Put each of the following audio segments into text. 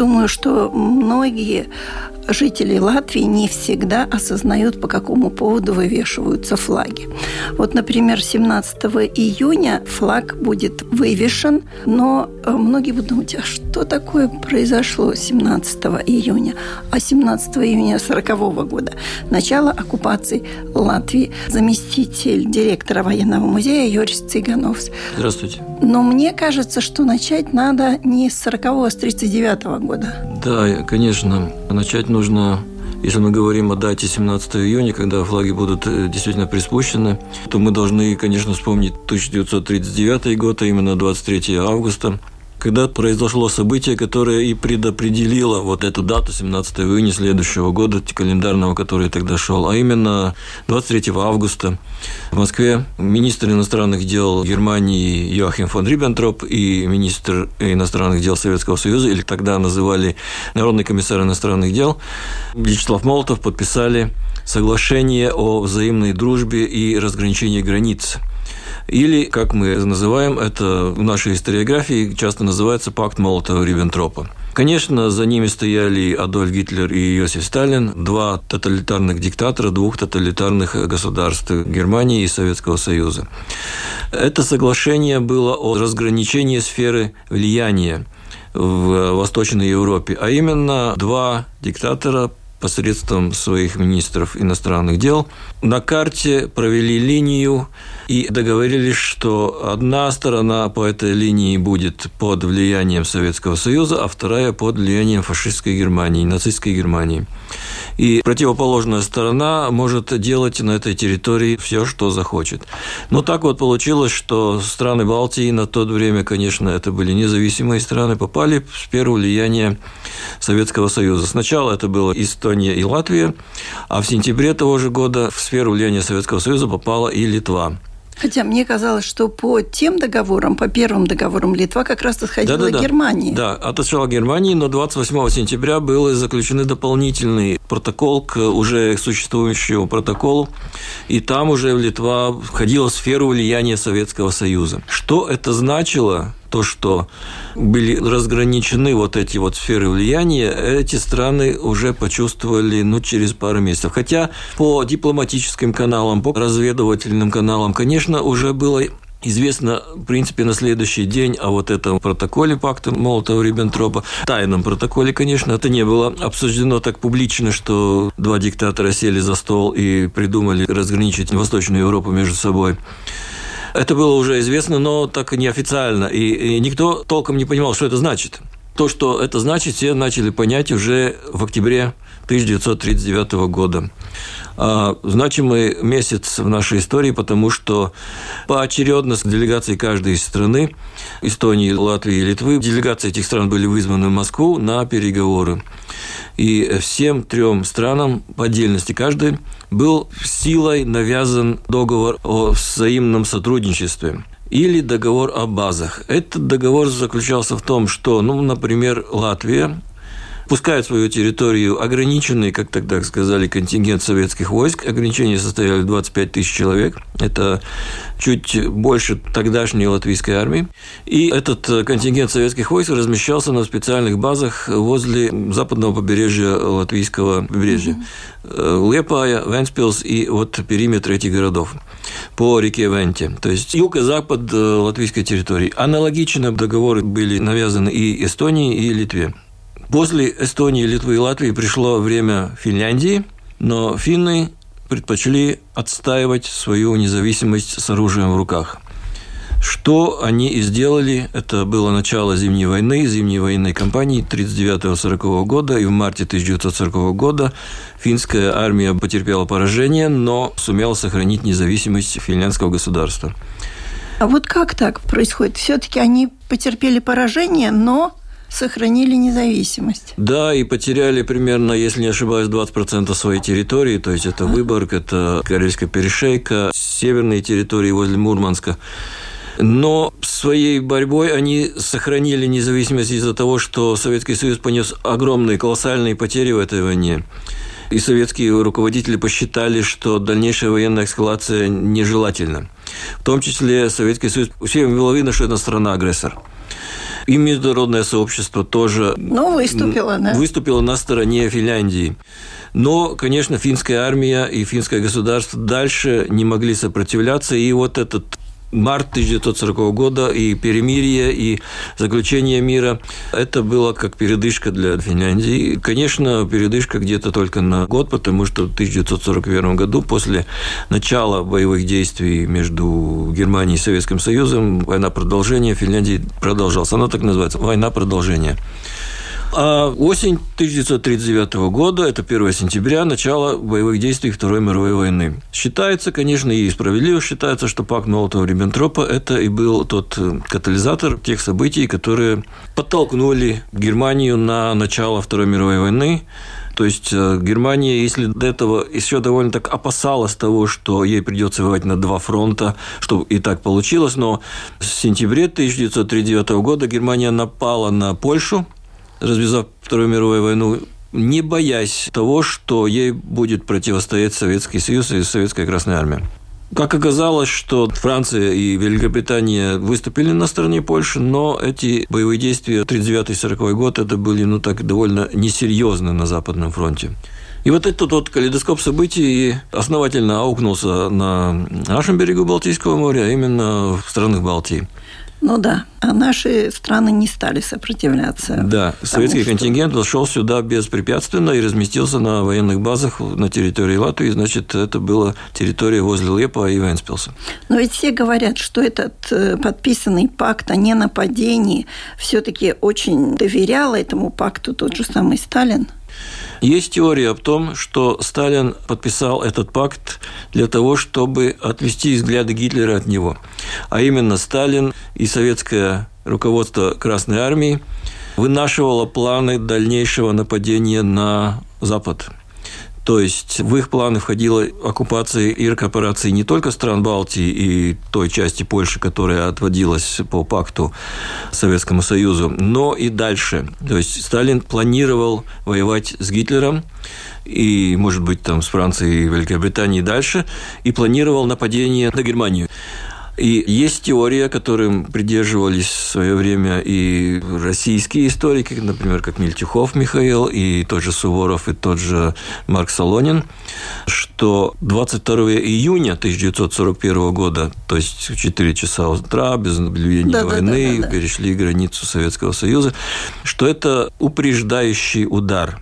Думаю, что многие жители Латвии не всегда осознают, по какому поводу вывешиваются флаги. Вот, например, 17 июня флаг будет вывешен, но э, многие будут думать, а что такое произошло 17 июня? А 17 июня 40 года, начало оккупации Латвии, заместитель директора военного музея Юрий Цыгановс. Здравствуйте. Но мне кажется, что начать надо не с 40 а с 39 года. Да, конечно. Начать нужно если мы говорим о дате 17 июня, когда флаги будут э, действительно приспущены, то мы должны, конечно, вспомнить 1939 год, а именно 23 августа, когда произошло событие, которое и предопределило вот эту дату 17 июня следующего года, календарного, который тогда шел, а именно 23 августа. В Москве министр иностранных дел Германии Йоахим фон Риббентроп и министр иностранных дел Советского Союза, или тогда называли Народный комиссар иностранных дел, Вячеслав Молотов подписали соглашение о взаимной дружбе и разграничении границ или, как мы называем это в нашей историографии, часто называется пакт Молотова-Риббентропа. Конечно, за ними стояли Адольф Гитлер и Иосиф Сталин, два тоталитарных диктатора двух тоталитарных государств Германии и Советского Союза. Это соглашение было о разграничении сферы влияния в Восточной Европе, а именно два диктатора посредством своих министров иностранных дел на карте провели линию и договорились, что одна сторона по этой линии будет под влиянием Советского Союза, а вторая под влиянием фашистской Германии, нацистской Германии. И противоположная сторона может делать на этой территории все, что захочет. Но так вот получилось, что страны Балтии на то время, конечно, это были независимые страны, попали в сферу влияния Советского Союза. Сначала это было Эстония и Латвия, а в сентябре того же года в сферу влияния Советского Союза попала и Литва. Хотя мне казалось, что по тем договорам, по первым договорам Литва как раз отходила да, да, да. Германии. Да, отошла Германии, но 28 сентября был заключен дополнительный протокол к уже существующему протоколу, и там уже Литва входила в сферу влияния Советского Союза. Что это значило? То, что были разграничены вот эти вот сферы влияния, эти страны уже почувствовали ну, через пару месяцев. Хотя по дипломатическим каналам, по разведывательным каналам, конечно, уже было Известно, в принципе, на следующий день о вот этом протоколе пакта Молотова-Риббентропа. Тайном протоколе, конечно, это не было обсуждено так публично, что два диктатора сели за стол и придумали разграничить Восточную Европу между собой. Это было уже известно, но так неофициально, и, и никто толком не понимал, что это значит. То, что это значит, все начали понять уже в октябре 1939 года. А, значимый месяц в нашей истории, потому что поочередно с делегацией каждой из страны, Эстонии, Латвии и Литвы, делегации этих стран были вызваны в Москву на переговоры. И всем трем странам по отдельности каждой был силой навязан договор о взаимном сотрудничестве или договор о базах. Этот договор заключался в том, что, ну, например, Латвия пускают свою территорию ограниченный, как тогда сказали, контингент советских войск. Ограничения состояли 25 тысяч человек. Это чуть больше тогдашней латвийской армии. И этот контингент советских войск размещался на специальных базах возле западного побережья латвийского побережья. Mm-hmm. Лепая, Венспилс и вот периметр этих городов по реке Венте. То есть юг и запад латвийской территории. Аналогично договоры были навязаны и Эстонии, и Литве. После Эстонии, Литвы и Латвии пришло время Финляндии, но финны предпочли отстаивать свою независимость с оружием в руках. Что они и сделали, это было начало Зимней войны, Зимней военной кампании 1939-1940 года, и в марте 1940 года финская армия потерпела поражение, но сумела сохранить независимость финляндского государства. А вот как так происходит? Все-таки они потерпели поражение, но сохранили независимость. Да, и потеряли примерно, если не ошибаюсь, 20% своей территории, то есть это Выборг, это Карельская перешейка, северные территории возле Мурманска. Но своей борьбой они сохранили независимость из-за того, что Советский Союз понес огромные, колоссальные потери в этой войне. И советские руководители посчитали, что дальнейшая военная эскалация нежелательна. В том числе Советский Союз всем было видно, что это страна-агрессор. И международное сообщество тоже ну, выступило, да? выступило на стороне Финляндии. Но, конечно, финская армия и финское государство дальше не могли сопротивляться, и вот этот март 1940 года и перемирие, и заключение мира. Это было как передышка для Финляндии. Конечно, передышка где-то только на год, потому что в 1941 году, после начала боевых действий между Германией и Советским Союзом, война продолжения Финляндии продолжалась. Она так называется – война продолжения. А осень 1939 года, это 1 сентября, начало боевых действий Второй мировой войны. Считается, конечно, и справедливо считается, что пакт Молотова-Риббентропа – это и был тот э, катализатор тех событий, которые подтолкнули Германию на начало Второй мировой войны. То есть э, Германия, если до этого еще довольно так опасалась того, что ей придется воевать на два фронта, что и так получилось, но в сентябре 1939 года Германия напала на Польшу, развязав Вторую мировую войну, не боясь того, что ей будет противостоять Советский Союз и Советская Красная Армия. Как оказалось, что Франция и Великобритания выступили на стороне Польши, но эти боевые действия 39-40 год это были ну, так довольно несерьезны на Западном фронте. И вот этот вот калейдоскоп событий основательно аукнулся на нашем берегу Балтийского моря, а именно в странах Балтии. Ну да, а наши страны не стали сопротивляться. Да, советский что... контингент вошел сюда беспрепятственно и разместился на военных базах на территории Латвии, значит, это была территория возле Лепа и Венспилса. Но ведь все говорят, что этот э, подписанный пакт о ненападении все-таки очень доверял этому пакту тот же самый Сталин. Есть теория о том, что Сталин подписал этот пакт для того, чтобы отвести взгляды Гитлера от него. А именно Сталин и советское руководство Красной Армии вынашивало планы дальнейшего нападения на Запад – то есть в их планы входила оккупация и рекорпорации не только стран Балтии и той части Польши, которая отводилась по пакту Советскому Союзу, но и дальше. То есть Сталин планировал воевать с Гитлером и, может быть, там с Францией и Великобританией дальше, и планировал нападение на Германию. И есть теория, которым придерживались в свое время и российские историки, например, как Мельтюхов Михаил, и тот же Суворов, и тот же Марк Солонин, что 22 июня 1941 года, то есть в 4 часа утра, без объявления да, войны, да, да, да, перешли границу Советского Союза, что это упреждающий удар.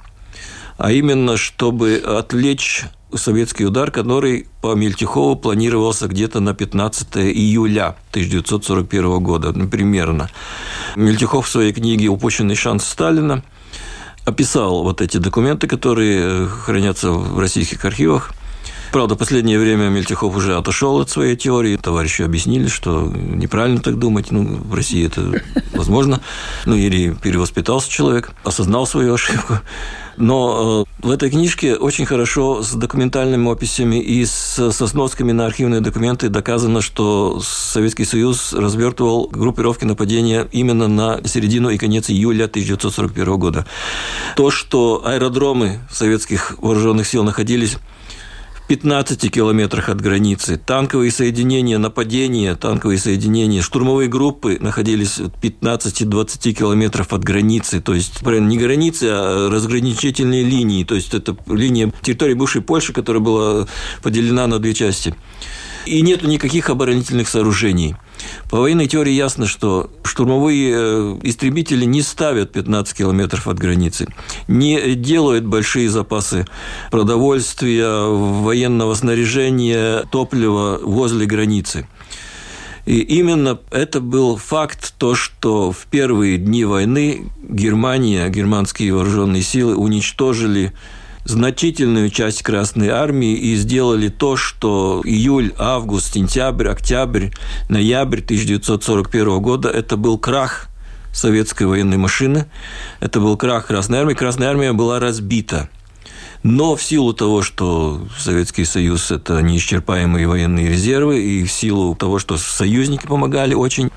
А именно, чтобы отвлечь советский удар, который по Мельтихову планировался где-то на 15 июля 1941 года, ну, примерно. Мельтихов в своей книге «Упущенный шанс Сталина» описал вот эти документы, которые хранятся в российских архивах. Правда, в последнее время Мельтихов уже отошел от своей теории. Товарищи объяснили, что неправильно так думать. Ну, в России это возможно. Ну, или перевоспитался человек, осознал свою ошибку. Но э, в этой книжке очень хорошо с документальными описями и с, со сносками на архивные документы доказано, что Советский Союз развертывал группировки нападения именно на середину и конец июля 1941 года. То, что аэродромы советских вооруженных сил находились 15 километрах от границы. Танковые соединения, нападения, танковые соединения, штурмовые группы находились в 15-20 километров от границы. То есть, не границы, а разграничительные линии. То есть, это линия территории бывшей Польши, которая была поделена на две части и нету никаких оборонительных сооружений. По военной теории ясно, что штурмовые э, истребители не ставят 15 километров от границы, не делают большие запасы продовольствия, военного снаряжения, топлива возле границы. И именно это был факт, то, что в первые дни войны Германия, германские вооруженные силы уничтожили значительную часть Красной Армии и сделали то, что июль, август, сентябрь, октябрь, ноябрь 1941 года – это был крах советской военной машины, это был крах Красной Армии. Красная Армия была разбита. Но в силу того, что Советский Союз – это неисчерпаемые военные резервы, и в силу того, что союзники помогали очень,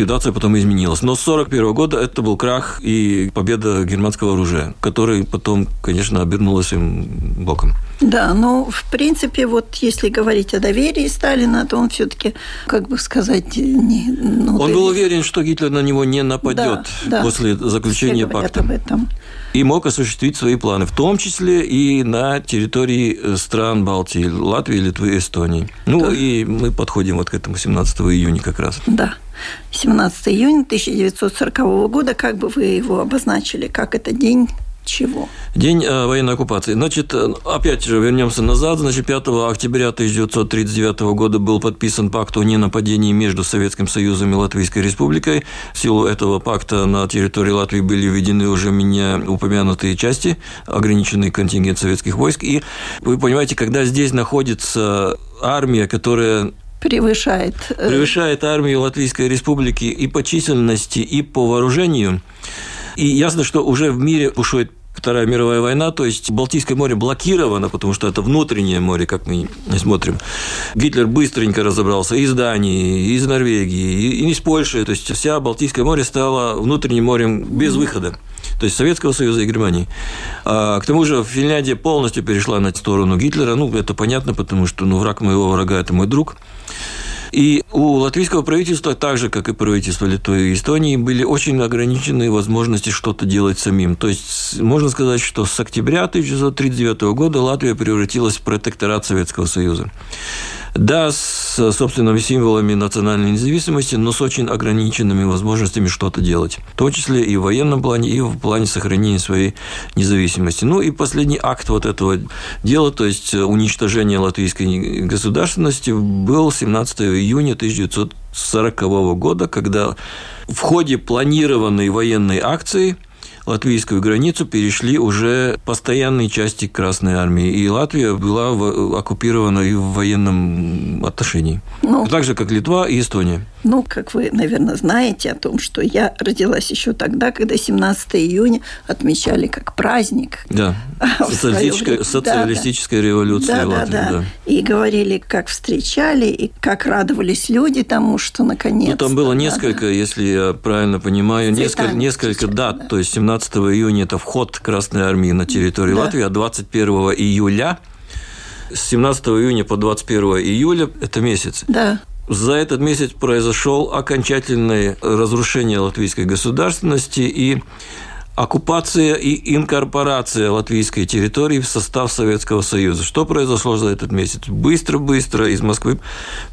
ситуация потом изменилась. Но с 1941 года это был крах и победа германского оружия, который потом, конечно, обернулась им боком. Да, но в принципе, вот если говорить о доверии Сталина, то он все-таки, как бы сказать, не. Ну, он был уверен, что Гитлер на него не нападет да, да. после заключения пакта. Об этом. И мог осуществить свои планы, в том числе и на территории э, стран Балтии, Латвии, Литвы, Эстонии. Ну да. и мы подходим вот к этому 17 июня как раз. Да. 17 июня 1940 года, как бы вы его обозначили, как это день чего? День э, военной оккупации. Значит, э, опять же, вернемся назад. Значит, 5 октября 1939 года был подписан пакт о ненападении между Советским Союзом и Латвийской Республикой. В силу этого пакта на территории Латвии были введены уже меня упомянутые части, ограниченный контингент советских войск. И вы понимаете, когда здесь находится армия, которая превышает... Э, превышает армию Латвийской Республики и по численности, и по вооружению. И ясно, что уже в мире бушует Вторая мировая война, то есть Балтийское море блокировано, потому что это внутреннее море, как мы не смотрим. Гитлер быстренько разобрался из Дании, из Норвегии, и из Польши. То есть вся Балтийское море стало внутренним морем без выхода то есть Советского Союза и Германии. А, к тому же Финляндия полностью перешла на сторону Гитлера. Ну, это понятно, потому что ну, враг моего врага – это мой друг. И у латвийского правительства, так же, как и правительство Литвы и Эстонии, были очень ограниченные возможности что-то делать самим. То есть, можно сказать, что с октября 1939 года Латвия превратилась в протекторат Советского Союза. Да, с собственными символами национальной независимости, но с очень ограниченными возможностями что-то делать. В том числе и в военном плане, и в плане сохранения своей независимости. Ну и последний акт вот этого дела, то есть уничтожение латвийской государственности, был 17 июня 1940 года, когда в ходе планированной военной акции – латвийскую границу перешли уже постоянные части Красной Армии, и Латвия была оккупирована и в военном отношении. Ну, так же, как Литва и Эстония. Ну, как вы, наверное, знаете о том, что я родилась еще тогда, когда 17 июня отмечали как праздник. Да, социалистическая, социалистическая да, революция да, в Латвии. Да, да. И говорили, как встречали, и как радовались люди тому, что наконец Ну, там было несколько, да. если я правильно понимаю, несколько, несколько дат. Да. То есть 17 июня – это вход Красной Армии на территорию да. Латвии, а 21 июля с 17 июня по 21 июля – это месяц. Да. За этот месяц произошел окончательное разрушение латвийской государственности и оккупация и инкорпорация латвийской территории в состав Советского Союза. Что произошло за этот месяц? Быстро-быстро из Москвы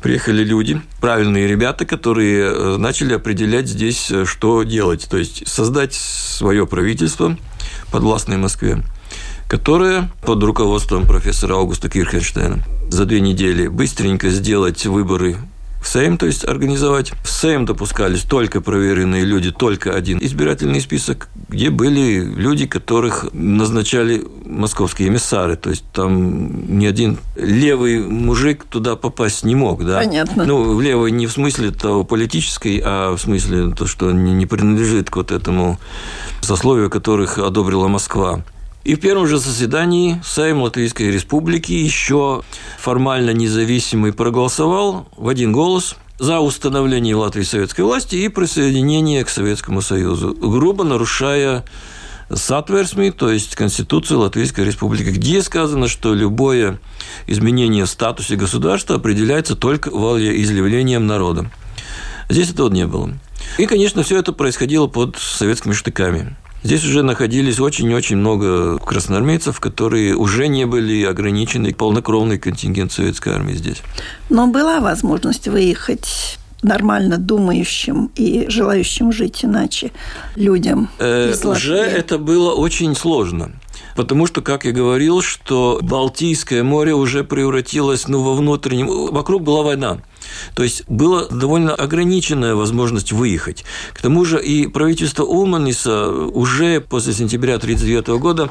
приехали люди, правильные ребята, которые э, начали определять здесь, э, что делать. То есть создать свое правительство подвластное Москве которое под руководством профессора Аугуста Кирхенштейна за две недели быстренько сделать выборы Сейм, то есть организовать. В Сейм допускались только проверенные люди, только один избирательный список, где были люди, которых назначали московские эмиссары. То есть там ни один левый мужик туда попасть не мог. Да? Понятно. Ну, левый не в смысле того политической, а в смысле то, что не принадлежит к вот этому сословию, которых одобрила Москва. И в первом же заседании Сайм Латвийской Республики еще формально независимый проголосовал в один голос за установление Латвии советской власти и присоединение к Советскому Союзу, грубо нарушая Сатверсми, то есть Конституцию Латвийской Республики, где сказано, что любое изменение в статусе государства определяется только волеизъявлением народа. Здесь этого не было. И, конечно, все это происходило под советскими штыками. Здесь уже находились очень-очень много красноармейцев, которые уже не были ограничены полнокровный контингент советской армии здесь. Но была возможность выехать нормально думающим и желающим жить иначе людям. Э, уже это было очень сложно. Потому что, как я говорил, что Балтийское море уже превратилось ну, во внутреннем... Вокруг была война. То есть была довольно ограниченная возможность выехать. К тому же и правительство Улманиса уже после сентября 1939 года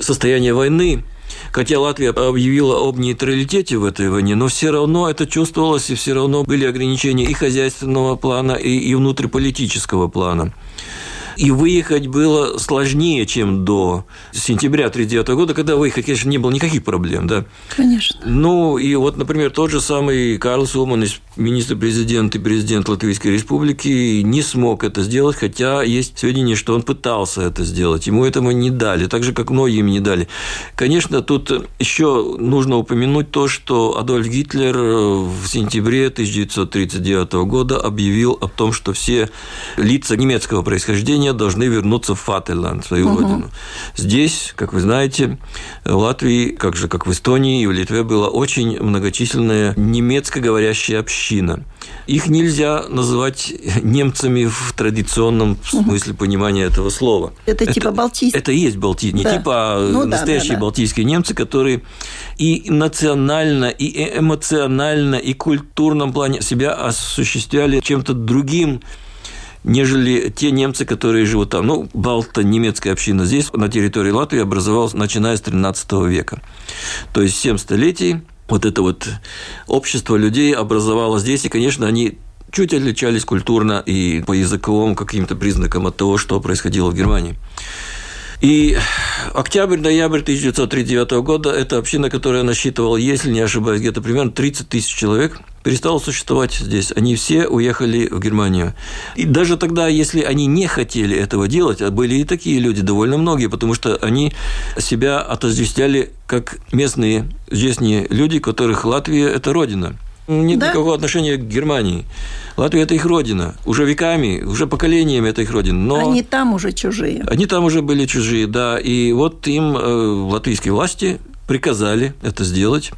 состояние войны Хотя Латвия объявила об нейтралитете в этой войне, но все равно это чувствовалось, и все равно были ограничения и хозяйственного плана, и, и внутриполитического плана. И выехать было сложнее, чем до сентября 1939 года, когда выехать, конечно, не было никаких проблем. Да? Конечно. Ну, и вот, например, тот же самый Карл Сулман, министр-президент и президент Латвийской Республики, не смог это сделать, хотя есть сведения, что он пытался это сделать. Ему этому не дали, так же, как многие им не дали. Конечно, тут еще нужно упомянуть то, что Адольф Гитлер в сентябре 1939 года объявил о том, что все лица немецкого происхождения Армения должны вернуться в Фатерланд, свою угу. родину. Здесь, как вы знаете, в Латвии, как же как в Эстонии и в Литве, была очень многочисленная немецкоговорящая община. Их нельзя называть немцами в традиционном смысле понимания этого слова. Это, это типа балтийские. Это и есть балтийцы, не да. типа а ну, настоящие да, да, да. балтийские немцы, которые и национально, и эмоционально, и культурном плане себя осуществляли чем-то другим, нежели те немцы, которые живут там. Ну, Балта, немецкая община здесь, на территории Латвии, образовалась начиная с 13 века. То есть, 7 столетий вот это вот общество людей образовалось здесь, и, конечно, они чуть отличались культурно и по языковым каким-то признакам от того, что происходило в Германии. И октябрь-ноябрь 1939 года эта община, которая насчитывала, если не ошибаюсь, где-то примерно 30 тысяч человек, перестала существовать здесь. Они все уехали в Германию. И даже тогда, если они не хотели этого делать, а были и такие люди, довольно многие, потому что они себя отождествляли как местные здешние люди, которых Латвия – это родина – нет да? никакого отношения к Германии. Латвия – это их родина. Уже веками, уже поколениями это их родина. Но они там уже чужие. Они там уже были чужие, да. И вот им э, латвийские власти приказали это сделать.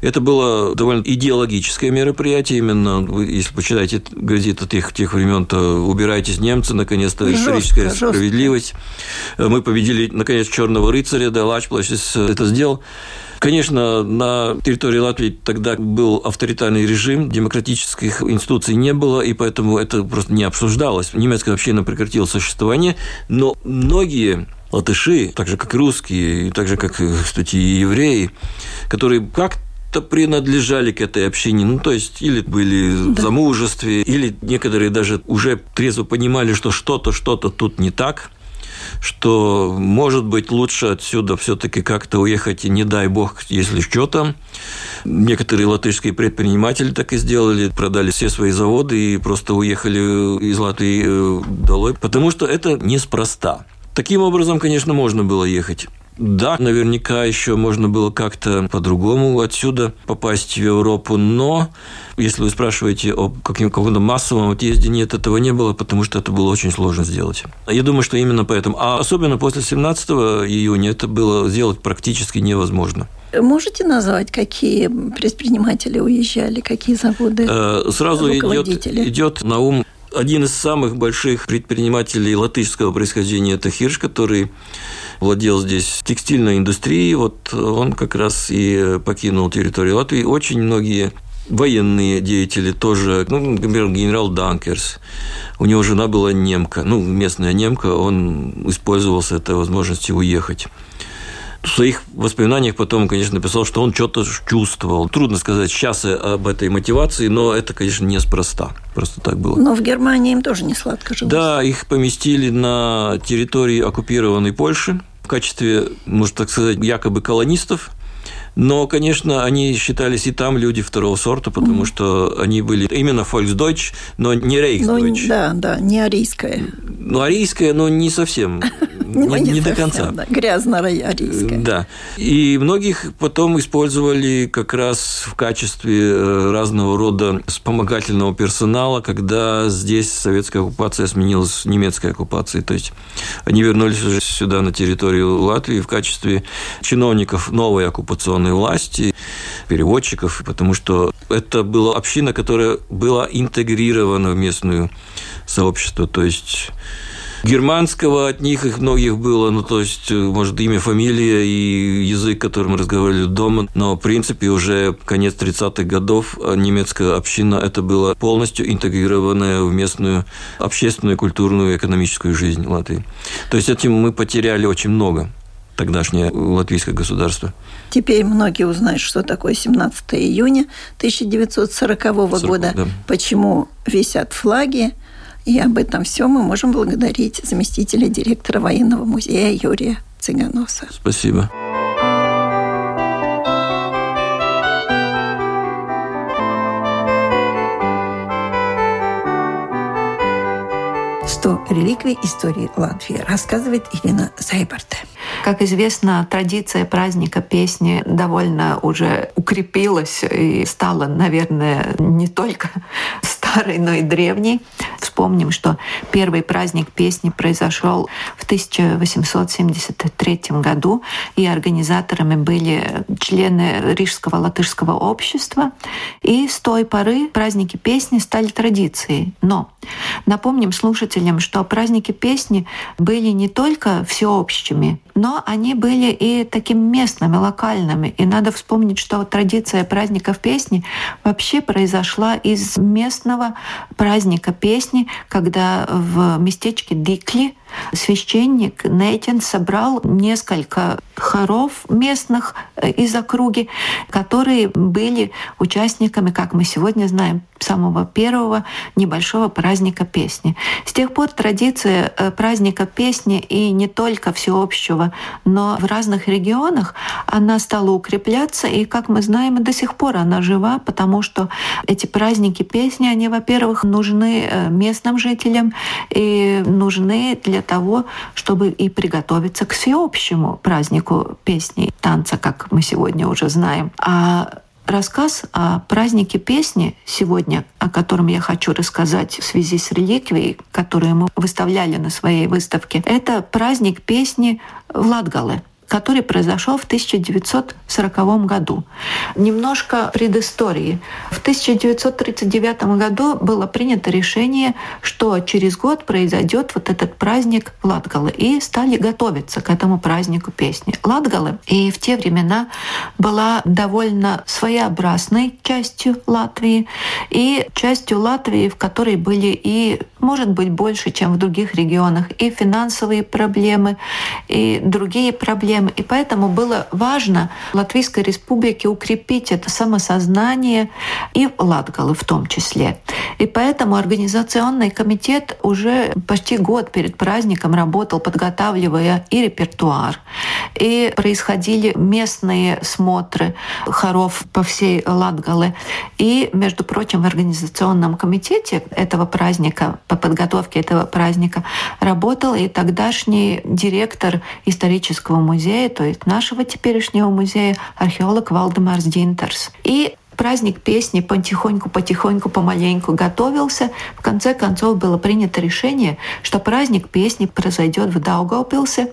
Это было довольно идеологическое мероприятие. Именно, вы, если почитаете газеты тех, тех времен, то убирайтесь немцы, наконец-то жестко, историческая жестко. справедливость. Мы победили, наконец, черного рыцаря, да, Лачплащ это сделал. Конечно, на территории Латвии тогда был авторитарный режим, демократических институций не было, и поэтому это просто не обсуждалось. Немецкая община прекратила существование, но многие латыши, так же, как и русские, так же, как, кстати, и евреи, которые как то принадлежали к этой общине, ну, то есть, или были да. в замужестве, или некоторые даже уже трезво понимали, что что-то, что-то тут не так, что, может быть, лучше отсюда все-таки как-то уехать, и не дай бог, если что там. Некоторые латышские предприниматели так и сделали, продали все свои заводы и просто уехали из Латвии э, долой, потому что это неспроста. Таким образом, конечно, можно было ехать. Да, наверняка еще можно было как-то по-другому отсюда попасть в Европу, но если вы спрашиваете о каком-то массовом отъезде, нет, этого не было, потому что это было очень сложно сделать. Я думаю, что именно поэтому. А особенно после 17 июня это было сделать практически невозможно. Можете назвать, какие предприниматели уезжали, какие заводы? Э, сразу идет, идет на ум один из самых больших предпринимателей латышского происхождения – это Хирш, который владел здесь текстильной индустрией. Вот он как раз и покинул территорию Латвии. Очень многие военные деятели тоже, ну, например, генерал Данкерс, у него жена была немка, ну, местная немка, он использовался этой возможностью уехать. В своих воспоминаниях потом, конечно, написал, что он что-то чувствовал. Трудно сказать сейчас об этой мотивации, но это, конечно, неспроста. Просто так было. Но в Германии им тоже не сладко жилось. Да, их поместили на территории оккупированной Польши качестве, можно так сказать, якобы колонистов. Но, конечно, они считались и там люди второго сорта, потому mm-hmm. что они были именно Volksdeutsch, но не. Ну, да, да, не арийская. Ну, арийская, но не совсем. Не, не, не до конца. Да, грязно-арийская. Да. И многих потом использовали как раз в качестве э, разного рода вспомогательного персонала, когда здесь советская оккупация сменилась немецкой оккупацией. То есть они вернулись уже сюда, на территорию Латвии, в качестве чиновников новой оккупационной власти, переводчиков, потому что это была община, которая была интегрирована в местную сообщество. То есть Германского от них их многих было, ну, то есть, может, имя, фамилия и язык, которым разговаривали дома, но, в принципе, уже конец 30-х годов немецкая община это было полностью интегрированная в местную общественную, культурную и экономическую жизнь Латвии. То есть этим мы потеряли очень много тогдашнее латвийское государство. Теперь многие узнают, что такое 17 июня 1940 40, года, да. почему висят флаги, и об этом все мы можем благодарить заместителя директора военного музея Юрия Цыганоса. Спасибо. что реликвии истории Латвии рассказывает Ирина Зайбарте. Как известно, традиция праздника песни довольно уже укрепилась и стала, наверное, не только старой, но и древней. Вспомним, что первый праздник песни произошел в 1873 году, и организаторами были члены Рижского латышского общества. И с той поры праздники песни стали традицией. Но напомним слушателям, что праздники песни были не только всеобщими, но они были и такими местными, локальными. И надо вспомнить, что традиция праздников песни вообще произошла из местного праздника песни, когда в местечке Дикли священник Нейтин собрал несколько хоров местных э, из округи, которые были участниками, как мы сегодня знаем, самого первого небольшого праздника песни. С тех пор традиция э, праздника песни и не только всеобщего, но в разных регионах она стала укрепляться, и, как мы знаем, до сих пор она жива, потому что эти праздники песни, они, во-первых, нужны э, местным жителям и нужны для того, чтобы и приготовиться к всеобщему празднику песни танца, как мы сегодня уже знаем. А Рассказ о празднике песни сегодня, о котором я хочу рассказать в связи с реликвией, которую мы выставляли на своей выставке, это праздник песни в Латгале который произошел в 1940 году. Немножко предыстории. В 1939 году было принято решение, что через год произойдет вот этот праздник Латгалы, и стали готовиться к этому празднику песни. Латгалы и в те времена была довольно своеобразной частью Латвии и частью Латвии, в которой были и, может быть, больше, чем в других регионах, и финансовые проблемы, и другие проблемы, проблем. И поэтому было важно Латвийской Республике укрепить это самосознание и Латгалы в том числе. И поэтому организационный комитет уже почти год перед праздником работал, подготавливая и репертуар, и происходили местные смотры хоров по всей Латгале. И, между прочим, в организационном комитете этого праздника, по подготовке этого праздника работал и тогдашний директор исторического музея то есть нашего теперешнего музея, археолог Валдемарс Динтерс. И праздник песни потихоньку-потихоньку, помаленьку готовился. В конце концов было принято решение, что праздник песни произойдет в Даугавпилсе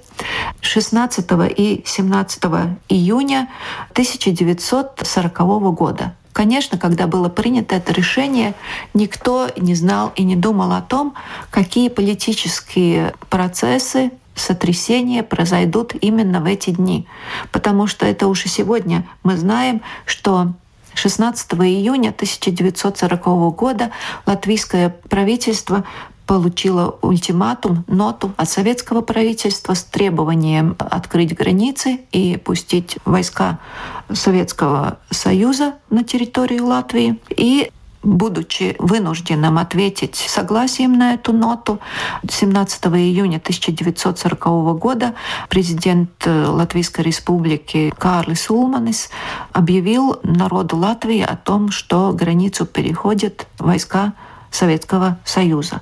16 и 17 июня 1940 года. Конечно, когда было принято это решение, никто не знал и не думал о том, какие политические процессы сотрясения произойдут именно в эти дни. Потому что это уже сегодня мы знаем, что 16 июня 1940 года латвийское правительство получило ультиматум, ноту от советского правительства с требованием открыть границы и пустить войска Советского Союза на территорию Латвии. И будучи вынужденным ответить согласием на эту ноту, 17 июня 1940 года президент э, Латвийской республики Карлис Улманис объявил народу Латвии о том, что границу переходят войска Советского Союза.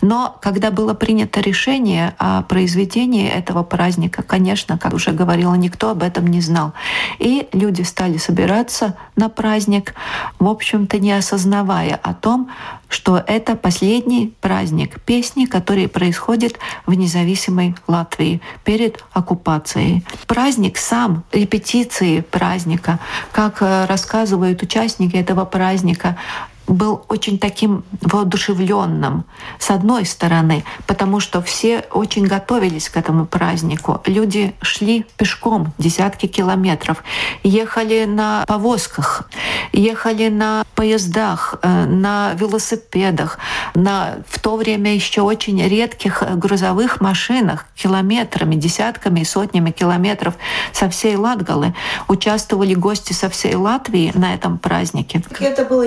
Но когда было принято решение о произведении этого праздника, конечно, как уже говорила, никто об этом не знал. И люди стали собираться на праздник, в общем-то, не осознавая о том, что это последний праздник песни, который происходит в независимой Латвии перед оккупацией. Праздник сам, репетиции праздника, как э, рассказывают участники этого праздника, был очень таким воодушевленным, с одной стороны, потому что все очень готовились к этому празднику. Люди шли пешком десятки километров, ехали на повозках, ехали на поездах, э, на велосипедах, на в то время еще очень редких грузовых машинах километрами, десятками и сотнями километров со всей Латгалы. Участвовали гости со всей Латвии на этом празднике. Это было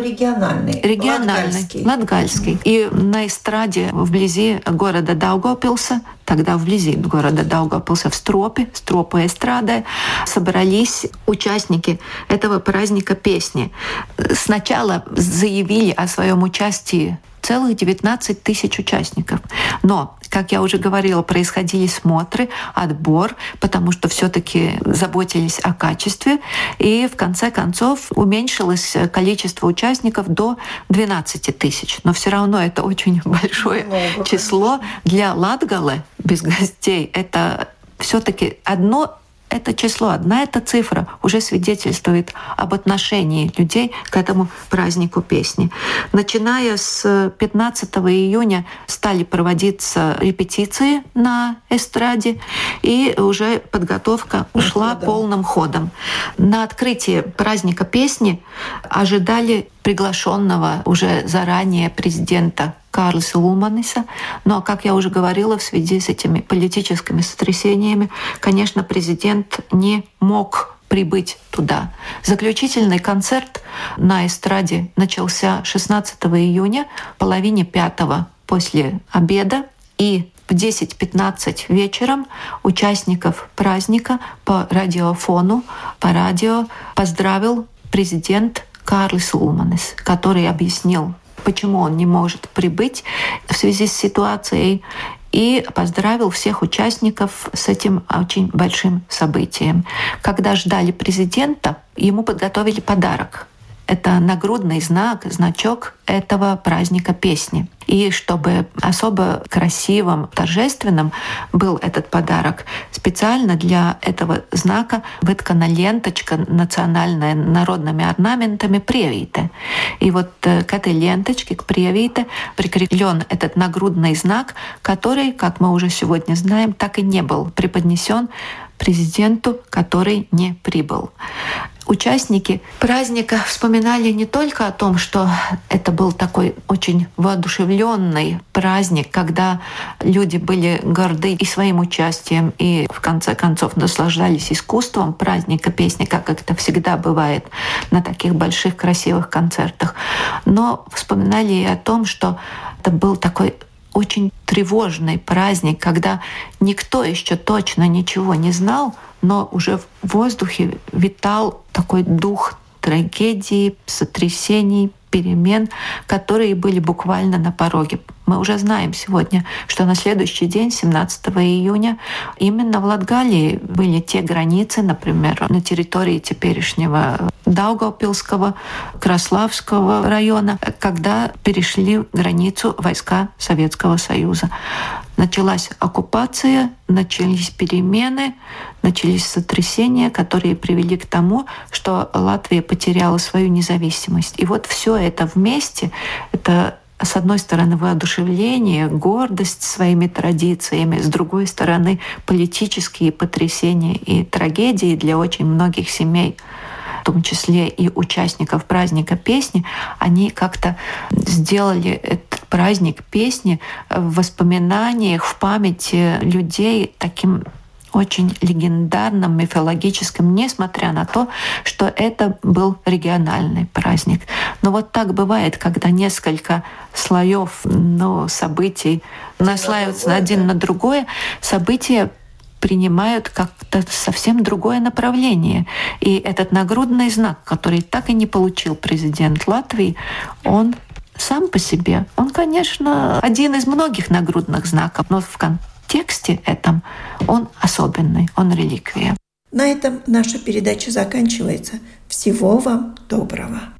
региональный. Региональный. Латгальский. Латгальский. И на эстраде вблизи города Даугавпилса тогда вблизи города Даугавпилса в Стропе, Стропа эстрады, собрались участники этого праздника песни. Сначала заявили о своем участии целых 19 тысяч участников. Но, как я уже говорила, происходили смотры, отбор, потому что все-таки заботились о качестве. И в конце концов уменьшилось количество участников до 12 тысяч. Но все равно это очень большое Много, число. Для Латгалы без гостей это все-таки одно это число, одна эта цифра уже свидетельствует об отношении людей к этому празднику песни. Начиная с 15 июня стали проводиться репетиции на эстраде, и уже подготовка ушла полным ходом. На открытие праздника песни ожидали приглашенного уже заранее президента Карлса Луманиса. Но, как я уже говорила, в связи с этими политическими сотрясениями, конечно, президент не мог прибыть туда. Заключительный концерт на эстраде начался 16 июня, половине пятого после обеда. И в 10-15 вечером участников праздника по радиофону, по радио поздравил президент Карлис Улманес, который объяснил, почему он не может прибыть в связи с ситуацией, и поздравил всех участников с этим очень большим событием. Когда ждали президента, ему подготовили подарок это нагрудный знак, значок этого праздника песни. И чтобы особо красивым, торжественным был этот подарок, специально для этого знака выткана ленточка национальная народными орнаментами превиты. И вот э, к этой ленточке, к превите, прикреплен этот нагрудный знак, который, как мы уже сегодня знаем, так и не был преподнесен президенту, который не прибыл. Участники праздника вспоминали не только о том, что это был такой очень воодушевленный праздник, когда люди были горды и своим участием, и в конце концов наслаждались искусством праздника. Песни, как это всегда бывает на таких больших красивых концертах, но вспоминали и о том, что это был такой очень тревожный праздник, когда никто еще точно ничего не знал, но уже в воздухе витал такой дух трагедии, сотрясений, перемен, которые были буквально на пороге. Мы уже знаем сегодня, что на следующий день, 17 июня, именно в Латгалии были те границы, например, на территории теперешнего Даугавпилского, Краславского района, когда перешли границу войска Советского Союза. Началась оккупация, начались перемены, начались сотрясения, которые привели к тому, что Латвия потеряла свою независимость. И вот все это вместе, это с одной стороны, воодушевление, гордость своими традициями, с другой стороны, политические потрясения и трагедии для очень многих семей в том числе и участников праздника песни, они как-то сделали этот праздник песни в воспоминаниях, в памяти людей таким очень легендарным, мифологическим, несмотря на то, что это был региональный праздник. Но вот так бывает, когда несколько слоев ну, событий наслаиваются один на другое, события принимают как-то совсем другое направление. И этот нагрудный знак, который так и не получил президент Латвии, он сам по себе, он, конечно, один из многих нагрудных знаков, но в тексте этом он особенный, он реликвия. На этом наша передача заканчивается. Всего вам доброго!